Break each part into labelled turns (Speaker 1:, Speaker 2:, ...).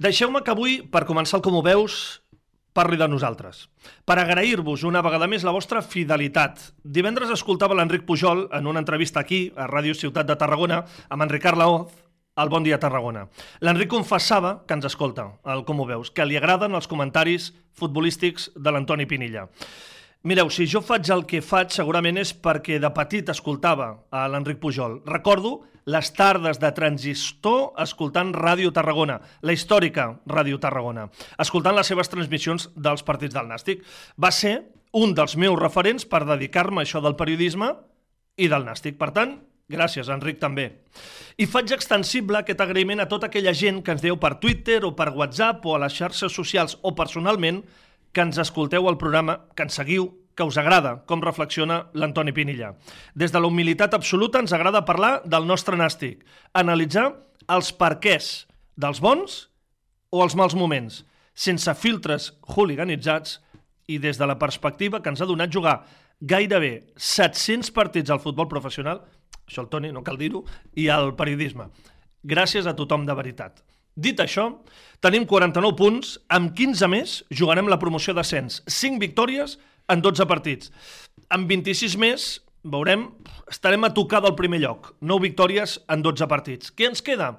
Speaker 1: Deixeu-me que avui, per començar el Com ho veus, parli de nosaltres. Per agrair-vos una vegada més la vostra fidelitat. Divendres escoltava l'Enric Pujol en una entrevista aquí, a Ràdio Ciutat de Tarragona, amb Enric Arlaoz, al Bon Dia Tarragona. L'Enric confessava que ens escolta, el Com ho veus, que li agraden els comentaris futbolístics de l'Antoni Pinilla. Mireu, si jo faig el que faig, segurament és perquè de petit escoltava a l'Enric Pujol. Recordo les tardes de transistor escoltant Ràdio Tarragona, la històrica Ràdio Tarragona, escoltant les seves transmissions dels partits del Nàstic. Va ser un dels meus referents per dedicar-me a això del periodisme i del Nàstic. Per tant, gràcies, Enric, també. I faig extensible aquest agraïment a tota aquella gent que ens diu per Twitter o per WhatsApp o a les xarxes socials o personalment que ens escolteu al programa, que ens seguiu, que us agrada com reflexiona l'Antoni Pinilla. Des de la humilitat absoluta ens agrada parlar del nostre nàstic, analitzar els perquès dels bons o els mals moments, sense filtres hooliganitzats i des de la perspectiva que ens ha donat jugar gairebé 700 partits al futbol professional, això el Toni, no cal dir-ho, i al periodisme. Gràcies a tothom de veritat. Dit això, tenim 49 punts, amb 15 més jugarem la promoció d'ascens. 5 victòries en 12 partits. Amb 26 més, veurem, estarem a tocar del primer lloc. 9 victòries en 12 partits. Què ens queda?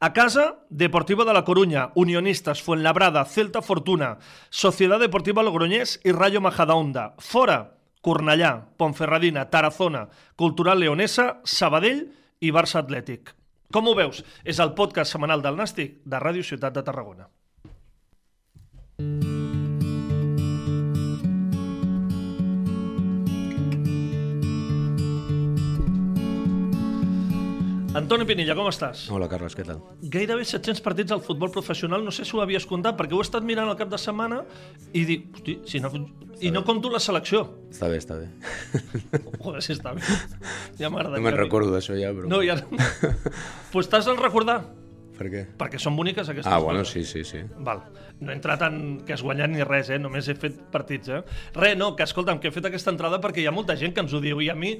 Speaker 1: A casa, Deportivo de la Coruña, Unionistes, Fuenlabrada, Celta Fortuna, Sociedad Deportiva Logroñés i Rayo Majadahonda. Fora, Cornellà, Ponferradina, Tarazona, Cultural Leonesa, Sabadell i Barça Atlètic. Com ho veus? És el podcast setmanal del Nàstic de Ràdio Ciutat de Tarragona. Antoni Pinilla, com estàs?
Speaker 2: Hola, Carles, què tal?
Speaker 1: Gairebé 700 partits al futbol professional, no sé si ho havies comptat, perquè ho he estat mirant al cap de setmana i dic, hosti, si no, i no compto la selecció.
Speaker 2: Està bé, està bé.
Speaker 1: Joder, si està bé. Ja m'agrada.
Speaker 2: No me'n recordo d'això ja, però...
Speaker 1: No, ja... pues t'has de recordar,
Speaker 2: Per què?
Speaker 1: perquè són boniques aquestes
Speaker 2: Ah, bueno,
Speaker 1: coses.
Speaker 2: sí, sí, sí.
Speaker 1: Val. No he entrat en que has guanyat ni res, eh? Només he fet partits, eh? Re, no, que escolta'm, que he fet aquesta entrada perquè hi ha molta gent que ens ho diu i a mi,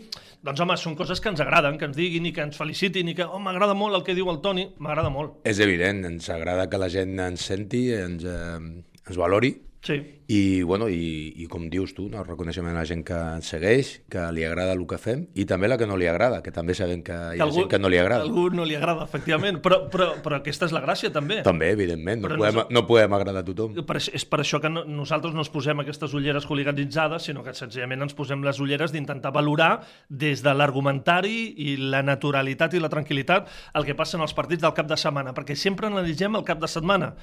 Speaker 1: doncs home, són coses que ens agraden, que ens diguin i que ens felicitin i que, oh, m'agrada molt el que diu el Toni, m'agrada molt.
Speaker 2: És evident, ens agrada que la gent ens senti, ens, eh, ens valori,
Speaker 1: Sí.
Speaker 2: i, bueno, i, i com dius tu, no, reconeixement a la gent que ens segueix, que li agrada el que fem, i també la que no li agrada, que també sabem que hi ha
Speaker 1: algú-
Speaker 2: gent que no li agrada.
Speaker 1: Algú no li agrada, efectivament, però, però, però aquesta és la gràcia, també.
Speaker 2: També, evidentment, no
Speaker 1: Però
Speaker 2: podem,
Speaker 1: nos-
Speaker 2: no podem agradar a tothom.
Speaker 1: Per, és per això que no, nosaltres no ens posem aquestes ulleres hooliganitzades, sinó que senzillament ens posem les ulleres d'intentar valorar des de l'argumentari i la naturalitat i la tranquil·litat el que passa en els partits del cap de setmana, perquè sempre analitzem el cap de setmana.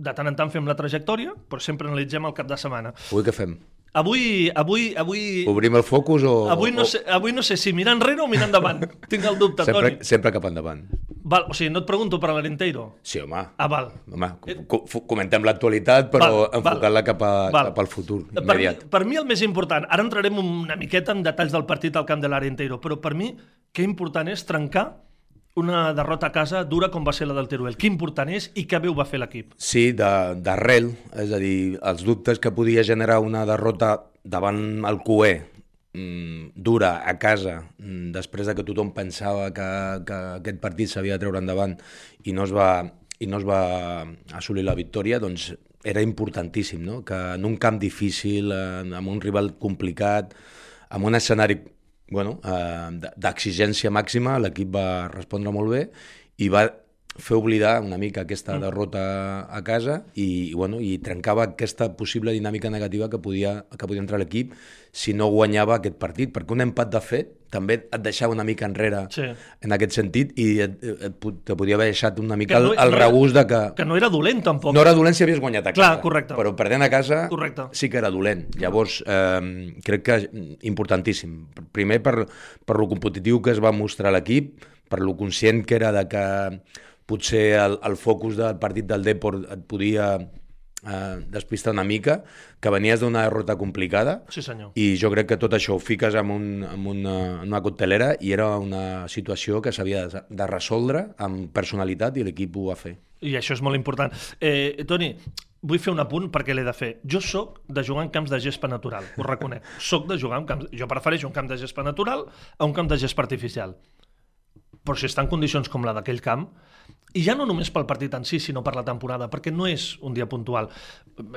Speaker 1: De tant en tant fem la trajectòria, però sempre analitzem el cap de setmana.
Speaker 2: Avui què fem?
Speaker 1: Avui, avui, avui,
Speaker 2: Obrim el focus o...
Speaker 1: avui, no
Speaker 2: o-
Speaker 1: sé, avui no sé si mirar enrere o mirar endavant. Tinc el dubte,
Speaker 2: Sempre,
Speaker 1: Toni.
Speaker 2: sempre cap endavant.
Speaker 1: Val, o sigui, no et pregunto per l'Arenteiro.
Speaker 2: Sí, home.
Speaker 1: Ah, val.
Speaker 2: Home, co- co- comentem l'actualitat, però enfocant-la cap, a,
Speaker 1: Val.
Speaker 2: cap al futur
Speaker 1: Per mi,
Speaker 2: immediat.
Speaker 1: per mi el més important, ara entrarem una miqueta en detalls del partit al camp de l'Arenteiro, però per mi què important és trencar una derrota a casa dura com va ser la del Teruel. Què important és i què bé ho va fer l'equip.
Speaker 2: Sí, d'arrel, és a dir, els dubtes que podia generar una derrota davant el QE mm, dura a casa, mm, després de que tothom pensava que, que aquest partit s'havia de treure endavant i no es va, i no es va assolir la victòria, doncs era importantíssim, no? que en un camp difícil, amb un rival complicat, amb un escenari bueno, eh, d'exigència màxima, l'equip va respondre molt bé i va fer oblidar una mica aquesta derrota a casa i, i, bueno, i trencava aquesta possible dinàmica negativa que podia, que podia entrar l'equip si no guanyava aquest partit, perquè un empat de fet també et deixava una mica enrere
Speaker 1: Sí.
Speaker 2: en aquest sentit i et, et, te podia haver deixat una mica
Speaker 1: Que no-
Speaker 2: el, el
Speaker 1: no era-
Speaker 2: regust de que,
Speaker 1: Que no era dolent, tampoc.
Speaker 2: no era dolent si havies guanyat a casa,
Speaker 1: Clar, correcte.
Speaker 2: però perdent a casa
Speaker 1: Correcte.
Speaker 2: sí que era dolent. Llavors, eh, crec que mm, importantíssim. Primer per, per lo competitiu que es va mostrar l'equip, per lo conscient que era de que potser el, el focus del partit del Deport et podia eh, despistar una mica, que venies d'una derrota complicada,
Speaker 1: Sí, senyor.
Speaker 2: i jo crec que tot això ho fiques en, un, en una, en una coctelera i era una situació que s'havia de, de resoldre amb personalitat i l'equip ho va fer.
Speaker 1: I això és molt important. Eh, Toni, vull fer un apunt perquè l'he de fer. Jo sóc de jugar en camps de gespa natural, ho reconec. Soc de jugar en camps... Jo prefereixo un camp de gespa natural a un camp de gespa artificial. Però si està en condicions com la d'aquell camp, i ja no només pel partit en si, sinó per la temporada, perquè no és un dia puntual.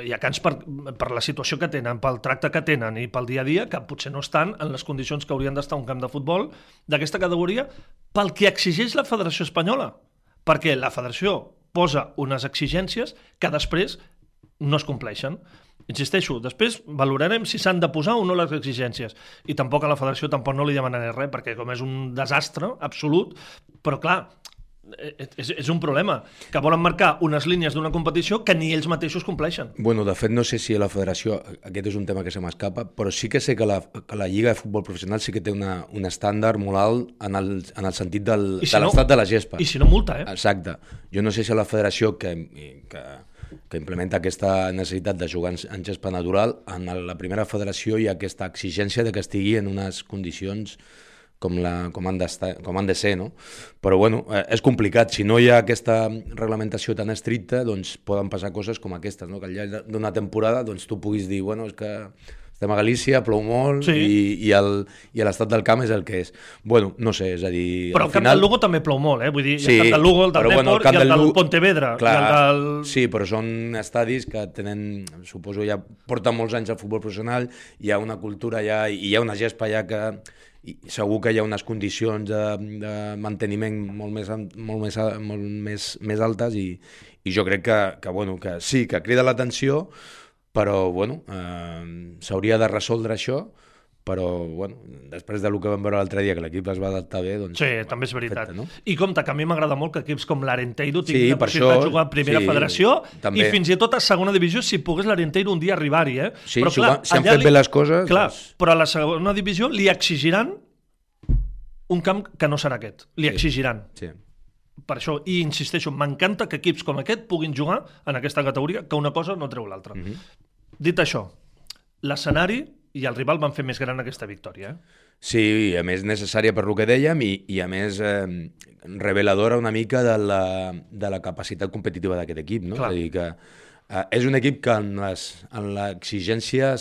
Speaker 1: Hi ha cants per, per la situació que tenen, pel tracte que tenen i pel dia a dia, que potser no estan en les condicions que haurien d'estar un camp de futbol d'aquesta categoria, pel que exigeix la Federació Espanyola. Perquè la Federació posa unes exigències que després no es compleixen. Insisteixo, després valorarem si s'han de posar o no les exigències. I tampoc a la federació tampoc no li demanaré res, perquè com és un desastre absolut, però clar, és, és un problema, que volen marcar unes línies d'una competició que ni ells mateixos compleixen.
Speaker 2: Bueno, de fet, no sé si la federació, aquest és un tema que se m'escapa, però sí que sé que la, que la Lliga de Futbol Professional sí que té una, un estàndard molt alt en el, en el sentit del,
Speaker 1: I si
Speaker 2: de
Speaker 1: no-
Speaker 2: l'estat de la gespa.
Speaker 1: I si no, multa, eh?
Speaker 2: Exacte. Jo no sé si la federació que, que, que implementa aquesta necessitat de jugar en gespa natural, en la primera federació hi ha aquesta exigència de que estigui en unes condicions com, la, com, han, d'estar- com han de ser, no? Però, bueno, eh, és complicat. Si no hi ha aquesta reglamentació tan estricta, doncs poden passar coses com aquestes, no? Que al llarg d'una temporada doncs, tu puguis dir, bueno, és que estem a Galícia, plou molt
Speaker 1: Sí.
Speaker 2: i, i, el, i l'estat del camp és el que és. Bueno, no sé, és a dir...
Speaker 1: Però
Speaker 2: al
Speaker 1: el camp del Lugo també plou molt, eh? Vull dir,
Speaker 2: Sí,
Speaker 1: el camp del Lugo, el del
Speaker 2: però, bueno,
Speaker 1: Depor
Speaker 2: camp
Speaker 1: i el del
Speaker 2: Lugo-
Speaker 1: Pontevedra.
Speaker 2: Clar,
Speaker 1: i el del...
Speaker 2: Sí, però són estadis que tenen, suposo, ja porten molts anys al futbol professional, hi ha una cultura ja, i hi ha una gespa ja que i segur que hi ha unes condicions de, de manteniment molt més, molt més, molt més, més altes i, i jo crec que, que, bueno, que sí, que crida l'atenció, però bueno, eh, s'hauria de resoldre això, però bueno, després del que vam veure l'altre dia, que l'equip es va adaptar bé, doncs...
Speaker 1: Sí, també és veritat.
Speaker 2: Perfecte, no?
Speaker 1: I compte, que a mi m'agrada molt que equips com l'Arenteiro tinguin
Speaker 2: Sí,
Speaker 1: la possibilitat
Speaker 2: això,
Speaker 1: de jugar a primera
Speaker 2: sí,
Speaker 1: federació
Speaker 2: també.
Speaker 1: i fins i tot a segona divisió si pogués l'Arenteiro un dia arribar-hi, eh?
Speaker 2: Sí, ho va- si han fet bé les coses,
Speaker 1: Clar,
Speaker 2: doncs-
Speaker 1: però a la segona divisió li exigiran un camp que no serà aquest. Li
Speaker 2: Sí.
Speaker 1: exigiran.
Speaker 2: Sí.
Speaker 1: Per això, i insisteixo, m'encanta que equips com aquest puguin jugar en aquesta categoria, que una cosa no treu l'altra.
Speaker 2: Mhm.
Speaker 1: Dit això, l'escenari i el rival van fer més gran aquesta victòria. Eh?
Speaker 2: Sí, i a més necessària per lo que dèiem i, i a més eh, reveladora una mica de la, de la capacitat competitiva d'aquest equip, no?
Speaker 1: Clar.
Speaker 2: És a dir, que eh, és un equip que en l'exigència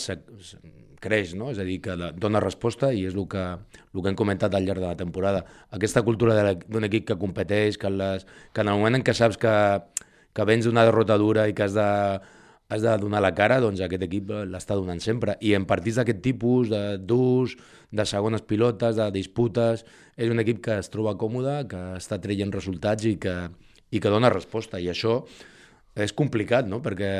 Speaker 2: creix, no? És a dir, que dona resposta i és el que, el que hem comentat al llarg de la temporada. Aquesta cultura d'un equip que competeix, que les, que en el moment en què saps que, que vens d'una derrota dura i que has de, has de donar la cara, doncs aquest equip l'està donant sempre. I en partits d'aquest tipus, de durs, de segones pilotes, de disputes, és un equip que es troba còmode, que està traient resultats i que, i que dona resposta. I això és complicat, no? Perquè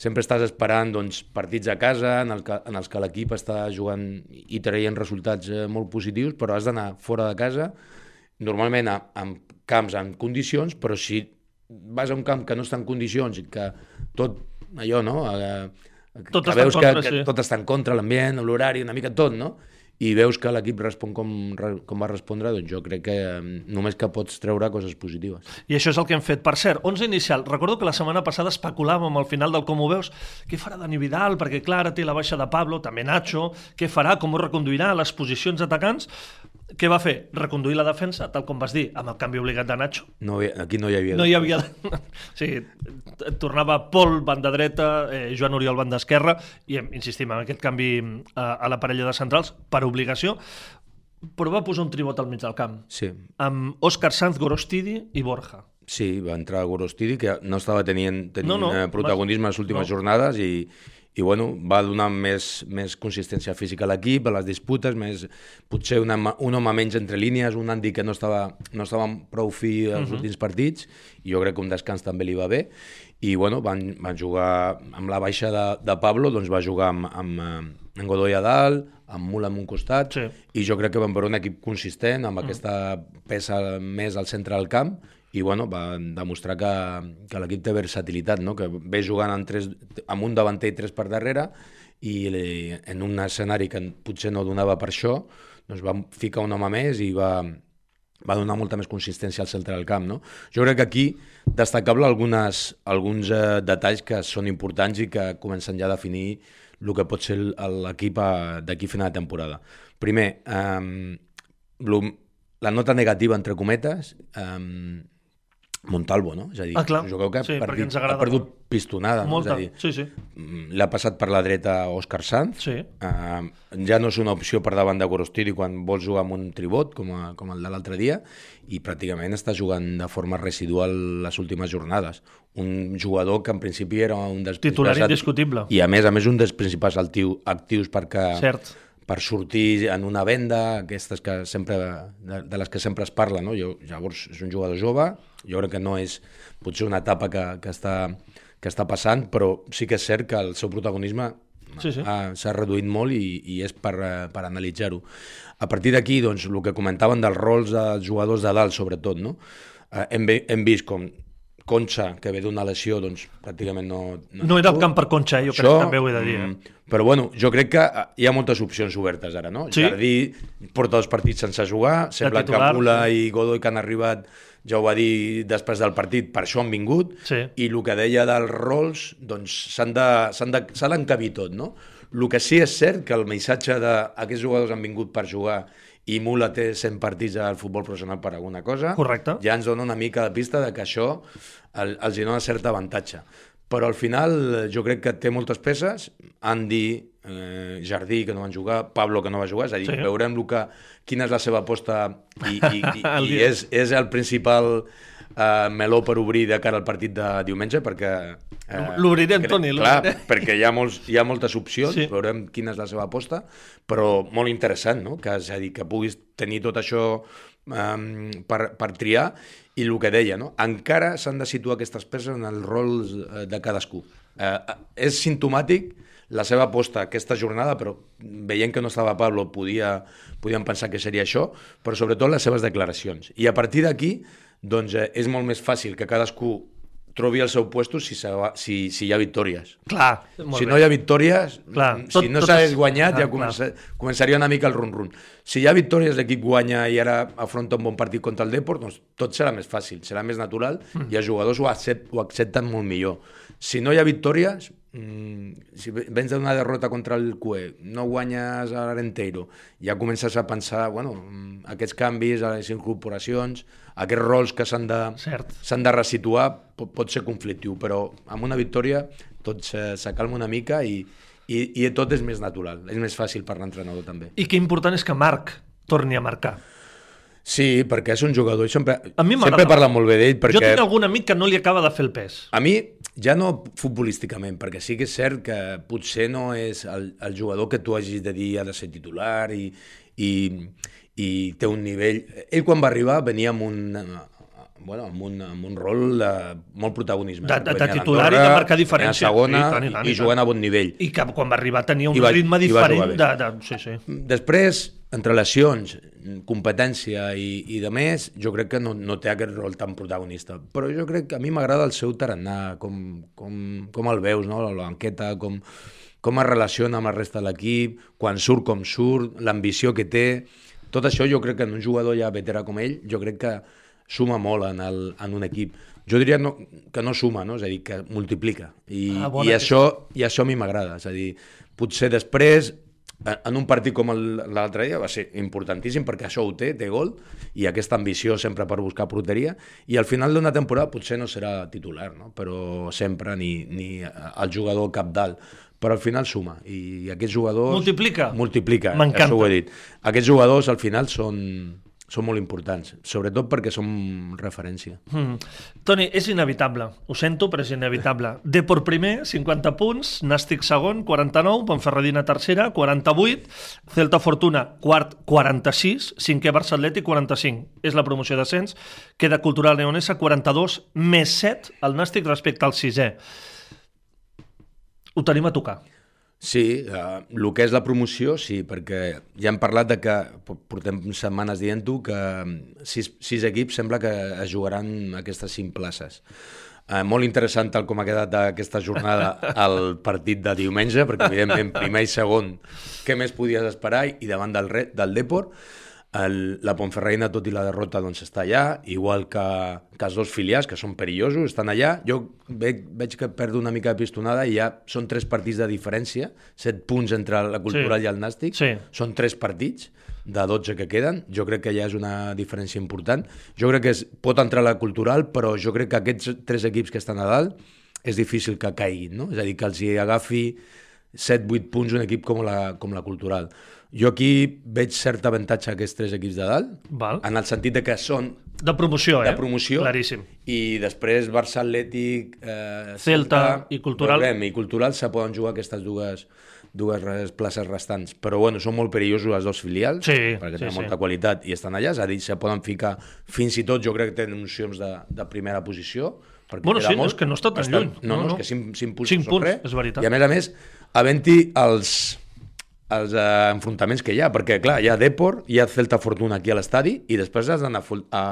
Speaker 2: sempre estàs esperant doncs, partits a casa en, el que, en els que l'equip està jugant i traient resultats eh, molt positius, però has d'anar fora de casa, normalment a, en camps en condicions, però si vas a un camp que no està en condicions i que tot allò, no? Eh,
Speaker 1: Tot
Speaker 2: que
Speaker 1: està en
Speaker 2: veus
Speaker 1: contra,
Speaker 2: que,
Speaker 1: sí.
Speaker 2: que tot està en contra, l'ambient, l'horari, una mica tot, no? I veus que l'equip respon com, com va respondre, doncs jo crec que només que pots treure coses positives.
Speaker 1: I això és el que hem fet. Per cert, 11 inicial. Recordo que la setmana passada especulàvem al final del Com ho veus, què farà Dani Vidal, perquè clar, té la baixa de Pablo, també Nacho, què farà, com ho reconduirà, les posicions atacants. Què va fer? Reconduir la defensa, tal com vas dir, amb el canvi obligat de Nacho.
Speaker 2: No, aquí no hi havia...
Speaker 1: No hi havia... Sí, tornava Pol, banda dreta, eh, Joan Oriol, banda esquerra, i insistim en aquest canvi eh, a la parella de centrals per obligació, però va posar un tribot al mig del camp,
Speaker 2: Sí,
Speaker 1: amb Òscar Sanz, Gorostidi i Borja.
Speaker 2: sí, va entrar Gorostidi, que no estava tenint, tenint
Speaker 1: No, no,
Speaker 2: eh, protagonisme a les últimes
Speaker 1: no.
Speaker 2: jornades i, i bueno, va donar més, més consistència física a l'equip, a les disputes, més, potser una, un home menys entre línies, un Andy que no estava, no estava prou fi als
Speaker 1: Mhm.
Speaker 2: últims partits, i jo crec que un descans també li va bé, i bueno, van, van jugar amb la baixa de, de Pablo, doncs va jugar amb, amb, eh, amb Godoy a dalt, amb Mula en un costat,
Speaker 1: Sí.
Speaker 2: i jo crec que van veure un equip consistent, amb aquesta peça més al centre del camp, i bueno, va demostrar que, que l'equip té versatilitat, no? que ve jugant en tres, amb un davanter i tres per darrere, i li- en un escenari que potser no donava per això, doncs va ficar un home més i va, va donar molta més consistència al centre del camp. No? Jo crec que aquí destacable algunes, alguns eh, detalls que són importants i que comencen ja a definir el que pot ser l'equip a- d'aquí final de temporada. Primer, eh, la nota negativa, entre cometes, eh, Montalvo, no? És a dir,
Speaker 1: Ah, clar.
Speaker 2: un jugador que
Speaker 1: Sí,
Speaker 2: ha,
Speaker 1: ens agrada
Speaker 2: ha perdut pistonada, no?
Speaker 1: Molta.
Speaker 2: És a dir,
Speaker 1: Sí, sí.
Speaker 2: mm, l'ha passat per la dreta Òscar Sanz,
Speaker 1: Sí.
Speaker 2: uh, ja no és una opció per davant de Gorostiri quan vols jugar amb un tribot, com, a, com el de l'altre dia, i pràcticament està jugant de forma residual les últimes jornades. Un jugador que en principi era un dels
Speaker 1: Titular indiscutible.
Speaker 2: I a més a més un dels principals actiu, actius perquè
Speaker 1: Cert.
Speaker 2: Per sortir en una venda, aquestes que sempre, de, de les que sempre es parla, no? Jo, llavors és un jugador jove, jo crec que no és potser una etapa que, que, està, que està passant, però sí que és cert que el seu protagonisme
Speaker 1: Sí, sí.
Speaker 2: s'ha reduït molt i, i és per, eh, per analitzar-ho. A partir d'aquí, doncs, el que comentaven dels rols dels jugadors de dalt, sobretot, no? Eh, hem, hem vist com Concha, que ve d'una lesió, doncs pràcticament no...
Speaker 1: No era el camp per Conxa, eh? jo crec que també ho he de dir. Eh?
Speaker 2: mm, Però bueno, jo crec que eh, hi ha moltes opcions obertes ara, no?
Speaker 1: Sí.
Speaker 2: Jardí porta dos partits sense jugar, sembla
Speaker 1: titular,
Speaker 2: que Mula
Speaker 1: sí.
Speaker 2: i Godoy que han arribat, ja ho va dir després del partit, per això han vingut,
Speaker 1: Sí.
Speaker 2: i el que deia dels rols, doncs s'han de- s'han de- s'ha d'encabir tot, no? El que sí és cert que el missatge de aquests jugadors han vingut per jugar i Mula té 100 partits al futbol professional per alguna cosa,
Speaker 1: Correcte.
Speaker 2: ja ens dona una mica de pista de que això el, els dona cert avantatge. Però al final eh, jo crec que té moltes peces, Andy, eh, Jardí, que no van jugar, Pablo, que no va jugar, és a dir,
Speaker 1: Sí.
Speaker 2: veurem que, quina és la seva aposta i, i, i, i és, és el principal eh, meló per obrir de cara al partit de diumenge, perquè... Eh,
Speaker 1: L'obrirem, Toni,
Speaker 2: Clar, perquè hi ha, molts, hi ha moltes opcions,
Speaker 1: Sí.
Speaker 2: veurem quina és la seva aposta, però molt interessant, no? Que, és a dir, que puguis tenir tot això um, per, per triar i el que deia, no? encara s'han de situar aquestes peces en els rols eh, de cadascú. Eh, és sintomàtic la seva aposta aquesta jornada, però veient que no estava Pablo podia, podíem pensar que seria això, però sobretot les seves declaracions. I a partir d'aquí doncs, eh, és molt més fàcil que cadascú trobi el seu puesto si, se va- si, si hi ha victòries.
Speaker 1: Clar, molt
Speaker 2: Si
Speaker 1: bé.
Speaker 2: no hi ha victòries,
Speaker 1: Clar,
Speaker 2: mm,
Speaker 1: tot-
Speaker 2: si no s'hagués
Speaker 1: és-
Speaker 2: guanyat,
Speaker 1: clar,
Speaker 2: ja comença, començaria una mica el run-run. Si hi ha victòries, l'equip guanya i ara afronta un bon partit contra el Deport, doncs tot serà més fàcil, serà més natural
Speaker 1: Mm.
Speaker 2: i els jugadors ho, accept, ho accepten molt millor. Si no hi ha victòries, si ve- vens d'una derrota contra el CUE, no guanyes a l'Arenteiro, ja comences a pensar, bueno, mm, aquests canvis, a les incorporacions, aquests rols que s'han de, de resituar pot, pot ser conflictiu, però amb una victòria tot s'acalma una mica i, i, i tot és més natural, és més fàcil per l'entrenador també.
Speaker 1: I que important és que Marc torni a marcar.
Speaker 2: Sí, perquè és un jugador, sempre,
Speaker 1: A mi
Speaker 2: sempre parla molt bé d'ell,
Speaker 1: Jo
Speaker 2: perquè
Speaker 1: tinc algun amic que no li acaba de fer el pes.
Speaker 2: a mi, ja no futbolísticament, perquè sí que és cert que potser no és el, el jugador que tu hagis de dir ha de ser titular i, i, i té un nivell... Ell quan va arribar venia amb un, bueno, amb un, amb un rol de molt protagonisme.
Speaker 1: De- de- de titular i de marcar diferència.
Speaker 2: venia a segona
Speaker 1: Sí, i tant, i tant,
Speaker 2: i,
Speaker 1: i
Speaker 2: jugant a bon nivell.
Speaker 1: I que quan va arribar tenia un
Speaker 2: I va-
Speaker 1: ritme
Speaker 2: va
Speaker 1: diferent de, de... Sí, sí.
Speaker 2: Després, entre lesions, competència i, i de més, jo crec que no, no té aquest rol tan protagonista. Però jo crec que a mi m'agrada el seu tarannà, com, com, com el veus, no? la banqueta, com, com es relaciona amb la resta de l'equip, quan surt com surt, l'ambició que té... Tot això jo crec que en un jugador ja veterà com ell, jo crec que suma molt en, el, en un equip. Jo diria no, que no suma, no? és a dir, que multiplica. I, Ah, i, això, I això a mi m'agrada. És a dir, potser després en- un partit com l'altre dia va ser importantíssim perquè això ho té, té gol i aquesta ambició sempre per buscar porteria i al final d'una temporada potser no serà titular, no? però sempre ni, ni el jugador cap dalt però al final suma i aquests jugadors...
Speaker 1: Multiplica.
Speaker 2: Multiplica, això ho he dit. Aquests jugadors al final són, són molt importants, sobretot perquè som referència.
Speaker 1: Mm. Toni, és inevitable. Ho sento, però és inevitable. Depor primer, 50 punts. Nàstic segon, 49. Ponferradina tercera, 48. Celta Fortuna, quart, 46. Cinquè Barça Atlètic, 45. És la promoció d'ascens. Queda Cultural Leonesa, 42, més 7 el Nàstic respecte al sisè. Ho tenim a tocar.
Speaker 2: Sí, eh, el que és la promoció, sí, perquè ja hem parlat de que po- portem setmanes dient-ho que mm, sis, sis equips sembla que es jugaran aquestes cinc places. Eh, molt interessant tal com ha quedat aquesta jornada el partit de diumenge, perquè evidentment primer i segon, què més podies esperar? I davant del, re, del Deport, el, la Ponferreina, tot i la derrota, doncs està allà, igual que, que els dos filials, que són perillosos, estan allà. Jo veig, veig que perdo una mica de pistonada i ja són tres partits de diferència, set punts entre la cultural
Speaker 1: Sí.
Speaker 2: i el nàstic,
Speaker 1: Sí.
Speaker 2: són tres partits, de 12 que queden. Jo crec que ja és una diferència important. Jo crec que es, pot entrar la cultural, però jo crec que aquests tres equips que estan a dalt és difícil que caiguin, no? És a dir, que els hi agafi 7-8 punts un equip com la, com la cultural. Jo aquí veig cert avantatge a aquests tres equips de dalt,
Speaker 1: Val.
Speaker 2: en el sentit de que són
Speaker 1: De promoció, eh?
Speaker 2: de promoció
Speaker 1: Claríssim.
Speaker 2: i després Barça Atlètic, eh,
Speaker 1: Celta i Cultural.
Speaker 2: Veurem, i Cultural se poden jugar aquestes dues, dues places restants. Però bueno, són molt perillosos els dos filials,
Speaker 1: Sí,
Speaker 2: perquè
Speaker 1: sí,
Speaker 2: tenen
Speaker 1: sí.
Speaker 2: molta qualitat i estan allà, és a dir, se poden ficar fins i tot, jo crec que tenen opcions de, de primera posició. Perquè
Speaker 1: Bueno, sí, és que no està tan
Speaker 2: bastant-
Speaker 1: lluny.
Speaker 2: No, no,
Speaker 1: No,
Speaker 2: és que 5, 5 punts
Speaker 1: Cinc
Speaker 2: no són
Speaker 1: punts,
Speaker 2: res.
Speaker 1: és veritat.
Speaker 2: I a més a més, havent-hi els, els eh, enfrontaments que hi ha, perquè clar, hi ha Depor, hi ha Celta Fortuna aquí a l'estadi i després has d'anar a, a,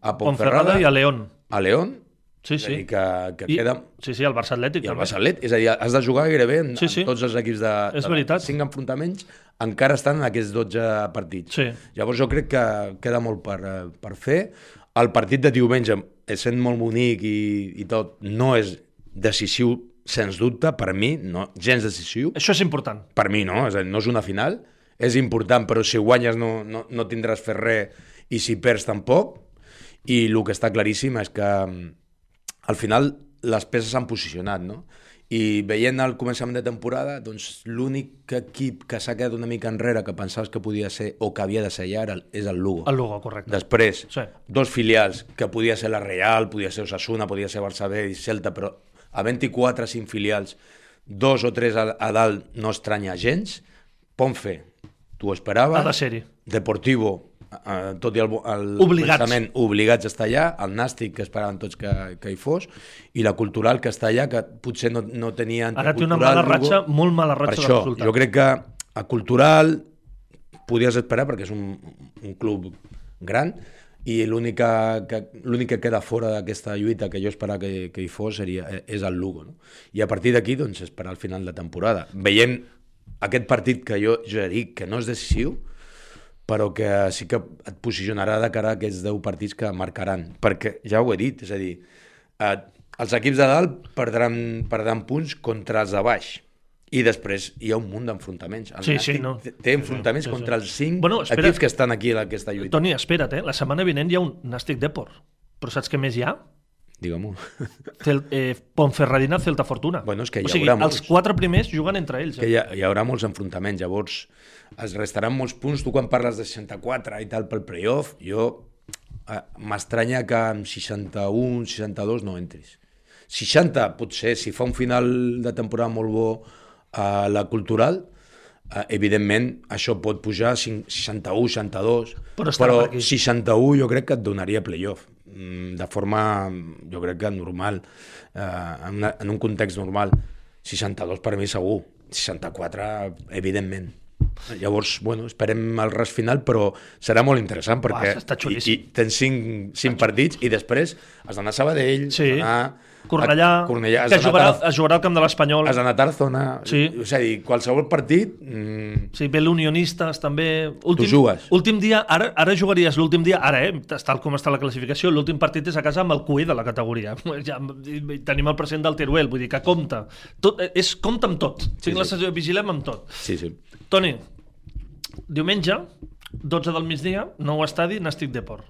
Speaker 2: a
Speaker 1: Ponferrada
Speaker 2: Ponferrada,
Speaker 1: i a León.
Speaker 2: a León,
Speaker 1: Sí,
Speaker 2: és
Speaker 1: sí.
Speaker 2: que, que
Speaker 1: I,
Speaker 2: queda...
Speaker 1: Sí, sí, el Barça Atlètic.
Speaker 2: I el. Barça Atlet, és a dir, has de jugar gairebé en,
Speaker 1: Sí, sí.
Speaker 2: en tots els equips de,
Speaker 1: És
Speaker 2: de cinc enfrontaments, encara estan en aquests 12 partits.
Speaker 1: Sí.
Speaker 2: Llavors jo crec que queda molt per, eh, per fer. El partit de diumenge, sent molt bonic i, i tot, no és decisiu, sens dubte, per mi, no, gens decisiu.
Speaker 1: Això és important.
Speaker 2: Per mi no, és dir, no és una final, és important, però si guanyes no, no, no tindràs fer res i si perds tampoc. I el que està claríssim és que mm, al final les peces s'han posicionat, no? I veient el començament de temporada, doncs l'únic equip que s'ha quedat una mica enrere que pensaves que podia ser o que havia de ser el- és el Lugo.
Speaker 1: El Lugo, correcte.
Speaker 2: Després,
Speaker 1: Sí.
Speaker 2: dos filials, que podia ser la Real, podia ser Osasuna, podia ser Barça B i Celta, però a 24 5 filials, dos o tres a, a dalt no estranya gens. Ponfe, tu ho esperaves.
Speaker 1: Ha de ser-hi.
Speaker 2: Deportivo, eh, tot i el, el
Speaker 1: Obligats.
Speaker 2: pensament, obligats a estar allà, el Nàstic, que esperaven tots que, que hi fos, i la Cultural, que està allà, que potser no, no tenia...
Speaker 1: Ara té una mala ratxa, molt mala
Speaker 2: Per
Speaker 1: ratxa de
Speaker 2: això,
Speaker 1: resultats.
Speaker 2: jo crec que a Cultural podies esperar perquè és un, un club gran i l'únic que, que, queda fora d'aquesta lluita que jo esperava que, que hi fos seria, eh, és el Lugo. No? I a partir d'aquí, doncs, esperar el final de temporada. Veient aquest partit que jo ja dic que no és decisiu, però que sí que et posicionarà de cara a aquests 10 partits que marcaran. Perquè ja ho he dit, és a dir, eh, els equips de dalt perdran, perdran punts contra els de baix. I després hi ha un munt d'enfrontaments. El
Speaker 1: Sí, sí, no.
Speaker 2: té- enfrontaments
Speaker 1: Sí, sí.
Speaker 2: contra els 5
Speaker 1: Bueno, espera.
Speaker 2: equips que estan aquí en aquesta lluita.
Speaker 1: Toni, espera't, eh? La setmana vinent hi ha un Nàstic Depor. Però saps què més hi ha?
Speaker 2: Digue-m'ho.
Speaker 1: Eh, Ponferradina, Celta Fortuna.
Speaker 2: Bueno, és que hi
Speaker 1: o sigui,
Speaker 2: haurà
Speaker 1: els
Speaker 2: molts.
Speaker 1: quatre primers juguen entre ells.
Speaker 2: que
Speaker 1: Eh?
Speaker 2: hi, ha, hi haurà molts enfrontaments, llavors es restaran molts punts. Tu quan parles de 64 i tal pel playoff, jo eh, m'estranya que amb 61, 62 no entris. 60, potser, si fa un final de temporada molt bo a la cultural, eh, evidentment això pot pujar a 5 61, 62,
Speaker 1: Però
Speaker 2: però
Speaker 1: per aquí.
Speaker 2: 61 jo crec que et donaria playoff de forma, jo crec que normal, eh, en, una, en un context normal. 62 per mi segur, 64 evidentment. Llavors, bueno, esperem el res final, però serà molt interessant perquè
Speaker 1: està
Speaker 2: i, i tens 5, 5 partits i després has d'anar a Sabadell,
Speaker 1: Sí.
Speaker 2: has d'anar
Speaker 1: Cornellà,
Speaker 2: a Cornellà,
Speaker 1: que jugarà,
Speaker 2: a
Speaker 1: es jugarà al camp de l'Espanyol.
Speaker 2: has d'anar a Tarzona,
Speaker 1: Sí.
Speaker 2: és a dir, qualsevol partit mm,
Speaker 1: Sí, ve l'Unionistes també. Últim,
Speaker 2: jugues.
Speaker 1: Últim dia, ara, ara jugaries l'últim dia, ara, eh, tal com està la classificació, l'últim partit és a casa amb el cué de la categoria. Ja, tenim el present del Teruel, vull dir que compta. Tot, eh, és, compta amb tot. Tinc
Speaker 2: Sí,
Speaker 1: la
Speaker 2: sí.
Speaker 1: sensació, vigilem amb tot.
Speaker 2: sí, sí.
Speaker 1: Toni, diumenge, 12 del migdia, nou estadi, Nàstic Deport.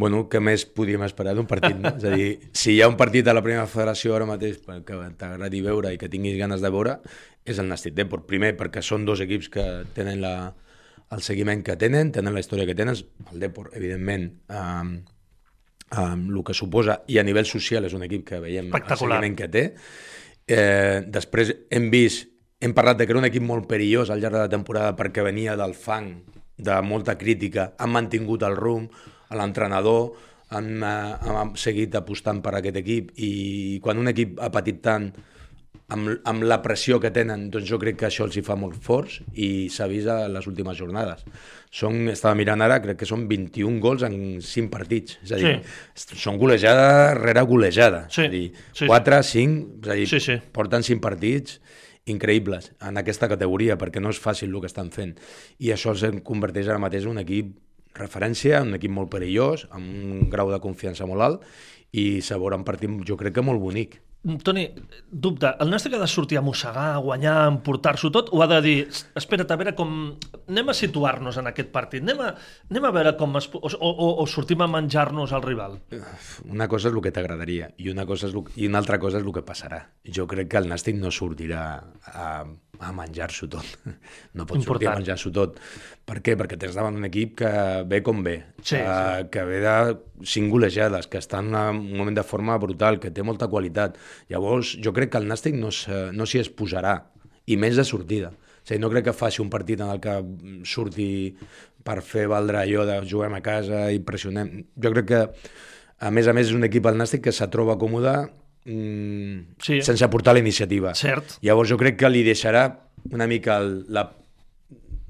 Speaker 2: Bueno, què més podíem esperar d'un partit, no? És a dir, si hi ha un partit a la primera federació ara mateix que t'agradi veure i que tinguis ganes de veure, és el Nàstic Deport. Primer, perquè són dos equips que tenen la, el seguiment que tenen, tenen la història que tenen, el Deport, evidentment, um, um, el que suposa, i a nivell social és un equip que veiem el seguiment que té. Eh, després hem vist, hem parlat de que era un equip molt perillós al llarg de la temporada perquè venia del fang, de molta crítica, han mantingut el rumb, l'entrenador, han, eh, han seguit apostant per aquest equip i quan un equip ha patit tant amb, amb la pressió que tenen, doncs jo crec que això els hi fa molt forts i s'ha vist a les últimes jornades. Són, estava mirant ara, crec que són 21 gols en 5 partits. És a dir, sí. són golejada rere golejada.
Speaker 1: Sí,
Speaker 2: És a dir,
Speaker 1: sí, sí.
Speaker 2: 4, 5, és a dir,
Speaker 1: Sí, sí.
Speaker 2: porten 5 partits increïbles en aquesta categoria perquè no és fàcil el que estan fent i això els converteix ara mateix en un equip referència, un equip molt perillós amb un grau de confiança molt alt i se veurà un partit jo crec que molt bonic
Speaker 1: Toni, dubte, el Nàstic ha de sortir a mossegar, a guanyar, a emportar-s'ho tot, o ha de dir, espera't, a veure com... Anem a situar-nos en aquest partit, anem a, anem a veure com... Es... O, o, o sortim a menjar-nos al rival?
Speaker 2: Una cosa és el que t'agradaria i, una cosa és lo... i una altra cosa és el que passarà. Jo crec que el Nàstic no sortirà a, a menjar-s'ho tot. No pot Important. sortir a menjar-s'ho tot. Per què? Perquè tens davant un equip que ve com ve,
Speaker 1: sí, que,
Speaker 2: sí. que ve de cinc golejades, que està en un moment de forma brutal, que té molta qualitat. Llavors, jo crec que el Nàstic no s'hi no es posarà, i més de sortida. O sigui, no crec que faci un partit en el que surti per fer valdre allò de juguem a casa i pressionem. Jo crec que, a més a més, és un equip al Nàstic que se troba còmode mm, sí. sense aportar la iniciativa.
Speaker 1: Cert.
Speaker 2: Llavors jo crec que li deixarà una mica el, la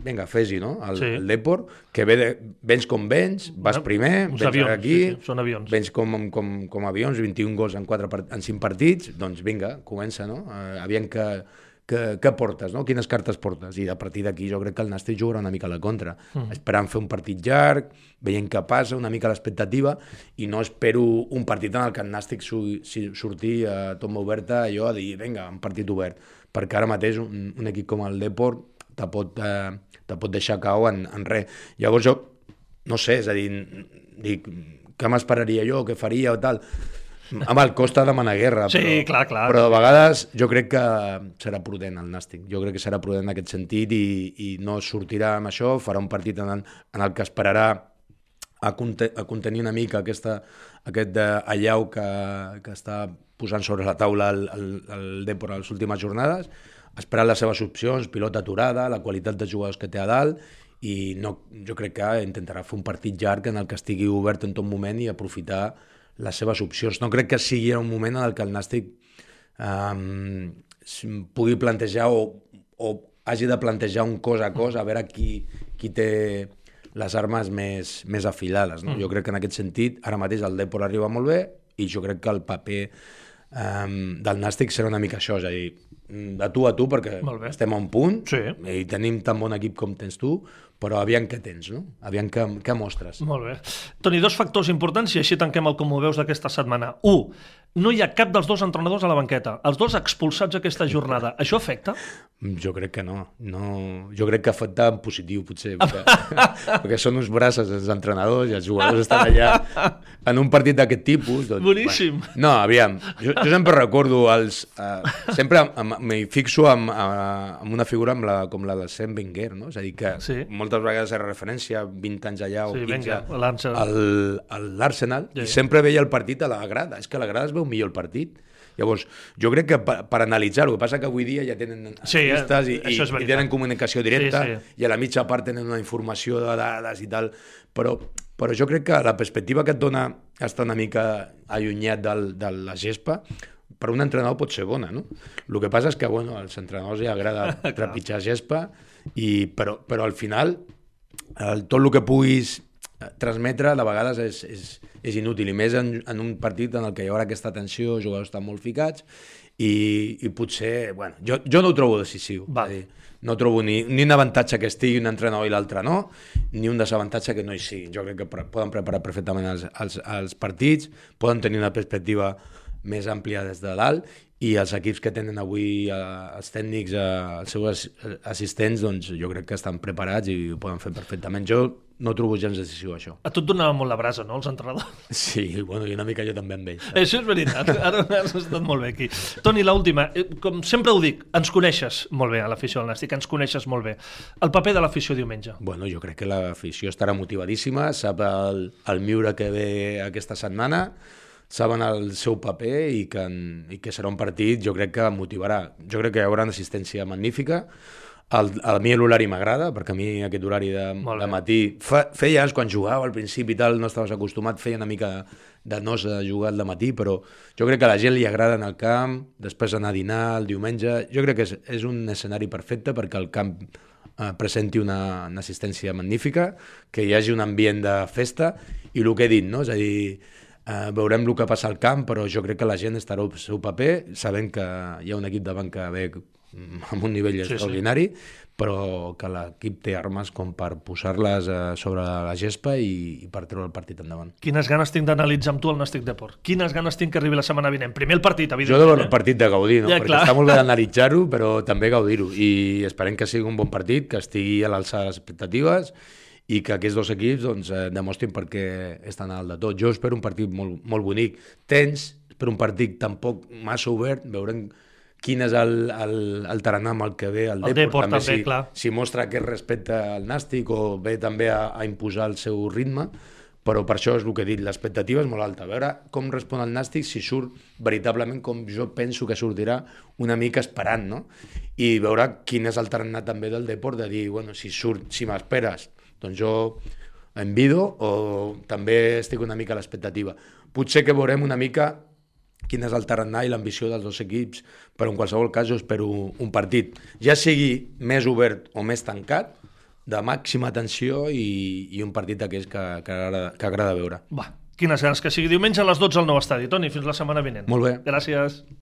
Speaker 2: vinga, fes-hi, no? El, sí. el Depor, que ve de, vens com vens, vas bueno, primer, vens
Speaker 1: avions,
Speaker 2: aquí,
Speaker 1: sí, sí, són avions.
Speaker 2: vens com, com, com avions, 21 gols en, 4 part, en 5 partits, doncs vinga, comença, no? Uh, aviam que, que, que portes, no? Quines cartes portes? I a partir d'aquí jo crec que el Nàstic jugarà una mica a la contra, mm. esperant fer un partit llarg, veient què passa, una mica l'expectativa, i no espero un partit en el que el Nàstic su, si, surti a tomba oberta allò a dir, vinga, un partit obert, perquè ara mateix un, un equip com el Deport te pot, eh, te pot deixar cau en, en res. Llavors jo, no sé, és a dir, dic, què m'esperaria jo, què faria o tal... Amb el costa demanar guerra,
Speaker 1: sí,
Speaker 2: però,
Speaker 1: clar, clar.
Speaker 2: però de vegades jo crec que serà prudent el Nàstic. Jo crec que serà prudent en aquest sentit i, i no sortirà amb això, farà un partit en, en el que esperarà a, conte a contenir una mica aquesta, aquest de allau que, que està posant sobre la taula el, el, el Depor a les últimes jornades esperar les seves opcions, pilota aturada, la qualitat de jugadors que té a dalt, i no, jo crec que intentarà fer un partit llarg en el que estigui obert en tot moment i aprofitar les seves opcions. No crec que sigui un moment en el que el Nàstic um, pugui plantejar o, o hagi de plantejar un cos a cos a veure qui, qui té les armes més, més afilades. No? Mm. Jo crec que en aquest sentit, ara mateix el Depor arriba molt bé i jo crec que el paper um, del Nàstic serà una mica això, és a dir, de tu a tu, perquè estem a un punt
Speaker 1: sí.
Speaker 2: i tenim tan bon equip com tens tu, però aviam què tens, no? Aviam què, què mostres.
Speaker 1: Molt bé. Toni, dos factors importants i així tanquem el com ho veus d'aquesta setmana. Un, no hi ha cap dels dos entrenadors a la banqueta. Els dos expulsats aquesta jornada. Això afecta?
Speaker 2: Jo crec que no. no jo crec que afecta en positiu, potser, perquè, perquè són uns braços els entrenadors i els jugadors estan allà en un partit d'aquest tipus.
Speaker 1: Doncs, Boníssim.
Speaker 2: Bueno, no, aviam, jo, jo sempre recordo els... Uh, sempre m'hi fixo amb, uh, amb una figura amb la, com la de Sam Wenger, no? És a dir, que sí. moltes vegades era referència 20 anys allà o sí, 15 a l'Arsenal sí. i sempre veia el partit a la grada. És que la grada es veu millor el partit Llavors, jo crec que per, per analitzar el que passa que avui dia ja tenen
Speaker 1: sí,
Speaker 2: artistes eh, i, i, i tenen comunicació directa sí, sí. i a la mitja part tenen una informació de dades i tal, però, però jo crec que la perspectiva que et dona estar una mica allunyat del, de la gespa per un entrenador pot ser bona, no? El que passa és que, bueno, als entrenadors ja agrada trepitjar gespa, i, però, però al final el, tot el que puguis transmetre de vegades és, és, és inútil, i més en, en un partit en el que hi haurà aquesta tensió, els jugadors estan molt ficats, i, i potser, bueno, jo, jo no ho trobo decisiu. Va. Dir, no trobo ni, ni un avantatge que estigui un entrenador i l'altre no, ni un desavantatge que no hi sigui. Jo crec que pre poden preparar perfectament els, els, els partits, poden tenir una perspectiva més àmplia des de dalt i els equips que tenen avui eh, els tècnics, eh, els seus assistents, doncs jo crec que estan preparats i ho poden fer perfectament. Jo no trobo gens decisiu això.
Speaker 1: A tu et donava molt la brasa, no, els entrenadors?
Speaker 2: Sí, bueno, i una mica jo també amb ells.
Speaker 1: Això és veritat, ara has estat molt bé aquí. Toni, l'última, eh, com sempre ho dic, ens coneixes molt bé a l'afició del Nàstic, ens coneixes molt bé. El paper de l'afició diumenge?
Speaker 2: Bueno, jo crec que l'afició estarà motivadíssima, sap el, el miure que ve aquesta setmana, saben el seu paper i que, i que serà un partit, jo crec que motivarà. Jo crec que hi haurà una assistència magnífica. El, a mi l'horari m'agrada, perquè a mi aquest horari de, de matí... Fa, feia anys, quan jugava al principi i tal, no estaves acostumat, feia una mica de nosa jugar al matí, però jo crec que a la gent li agrada anar al camp, després anar a dinar el diumenge... Jo crec que és, és un escenari perfecte perquè el camp eh, presenti una, una assistència magnífica, que hi hagi un ambient de festa, i el que he dit, no? és a dir, Uh, veurem el que passa al camp, però jo crec que la gent estarà al seu paper, sabent que hi ha un equip que ve mm, amb un nivell
Speaker 1: Sí, sí.
Speaker 2: extraordinari, però que l'equip té armes com per posar-les eh, sobre la gespa i, i per treure el partit endavant.
Speaker 1: Quines ganes tinc d'analitzar amb tu el Nàstic Deport. Quines ganes tinc que arribi la setmana vinent. Primer el partit,
Speaker 2: Jo
Speaker 1: evidentment.
Speaker 2: de veure el
Speaker 1: eh?
Speaker 2: partit de gaudir, no?
Speaker 1: Ja,
Speaker 2: perquè
Speaker 1: clar.
Speaker 2: està molt bé d'analitzar-ho, però també gaudir-ho. I esperem que sigui un bon partit, que estigui a l'alçada de les expectatives i que aquests dos equips doncs, eh, demostrin per què estan a dalt de tot. Jo espero un partit molt, molt bonic, tens, però un partit tampoc massa obert, veurem quin és el, el, el tarannà amb el que ve el,
Speaker 1: El Depor també,
Speaker 2: si,
Speaker 1: clar.
Speaker 2: si mostra aquest respecte al Nàstic o ve també a, a imposar el seu ritme, però per això és el que he dit, l'expectativa és molt alta. A veure com respon el Nàstic si surt veritablement com jo penso que sortirà una mica esperant, no? I veure quin és el tarannà també del Depor, de dir, bueno, si surt, si m'esperes, doncs jo envido o també estic una mica a l'expectativa. Potser que veurem una mica quin és el tarannà i l'ambició dels dos equips, però en qualsevol cas jo espero un partit, ja sigui més obert o més tancat, de màxima tensió i, i un partit d'aquells que, que, agrada, que agrada veure.
Speaker 1: Va, quines ganes que sigui diumenge a les 12 al nou estadi. Toni, fins la setmana vinent.
Speaker 2: Molt bé.
Speaker 1: Gràcies.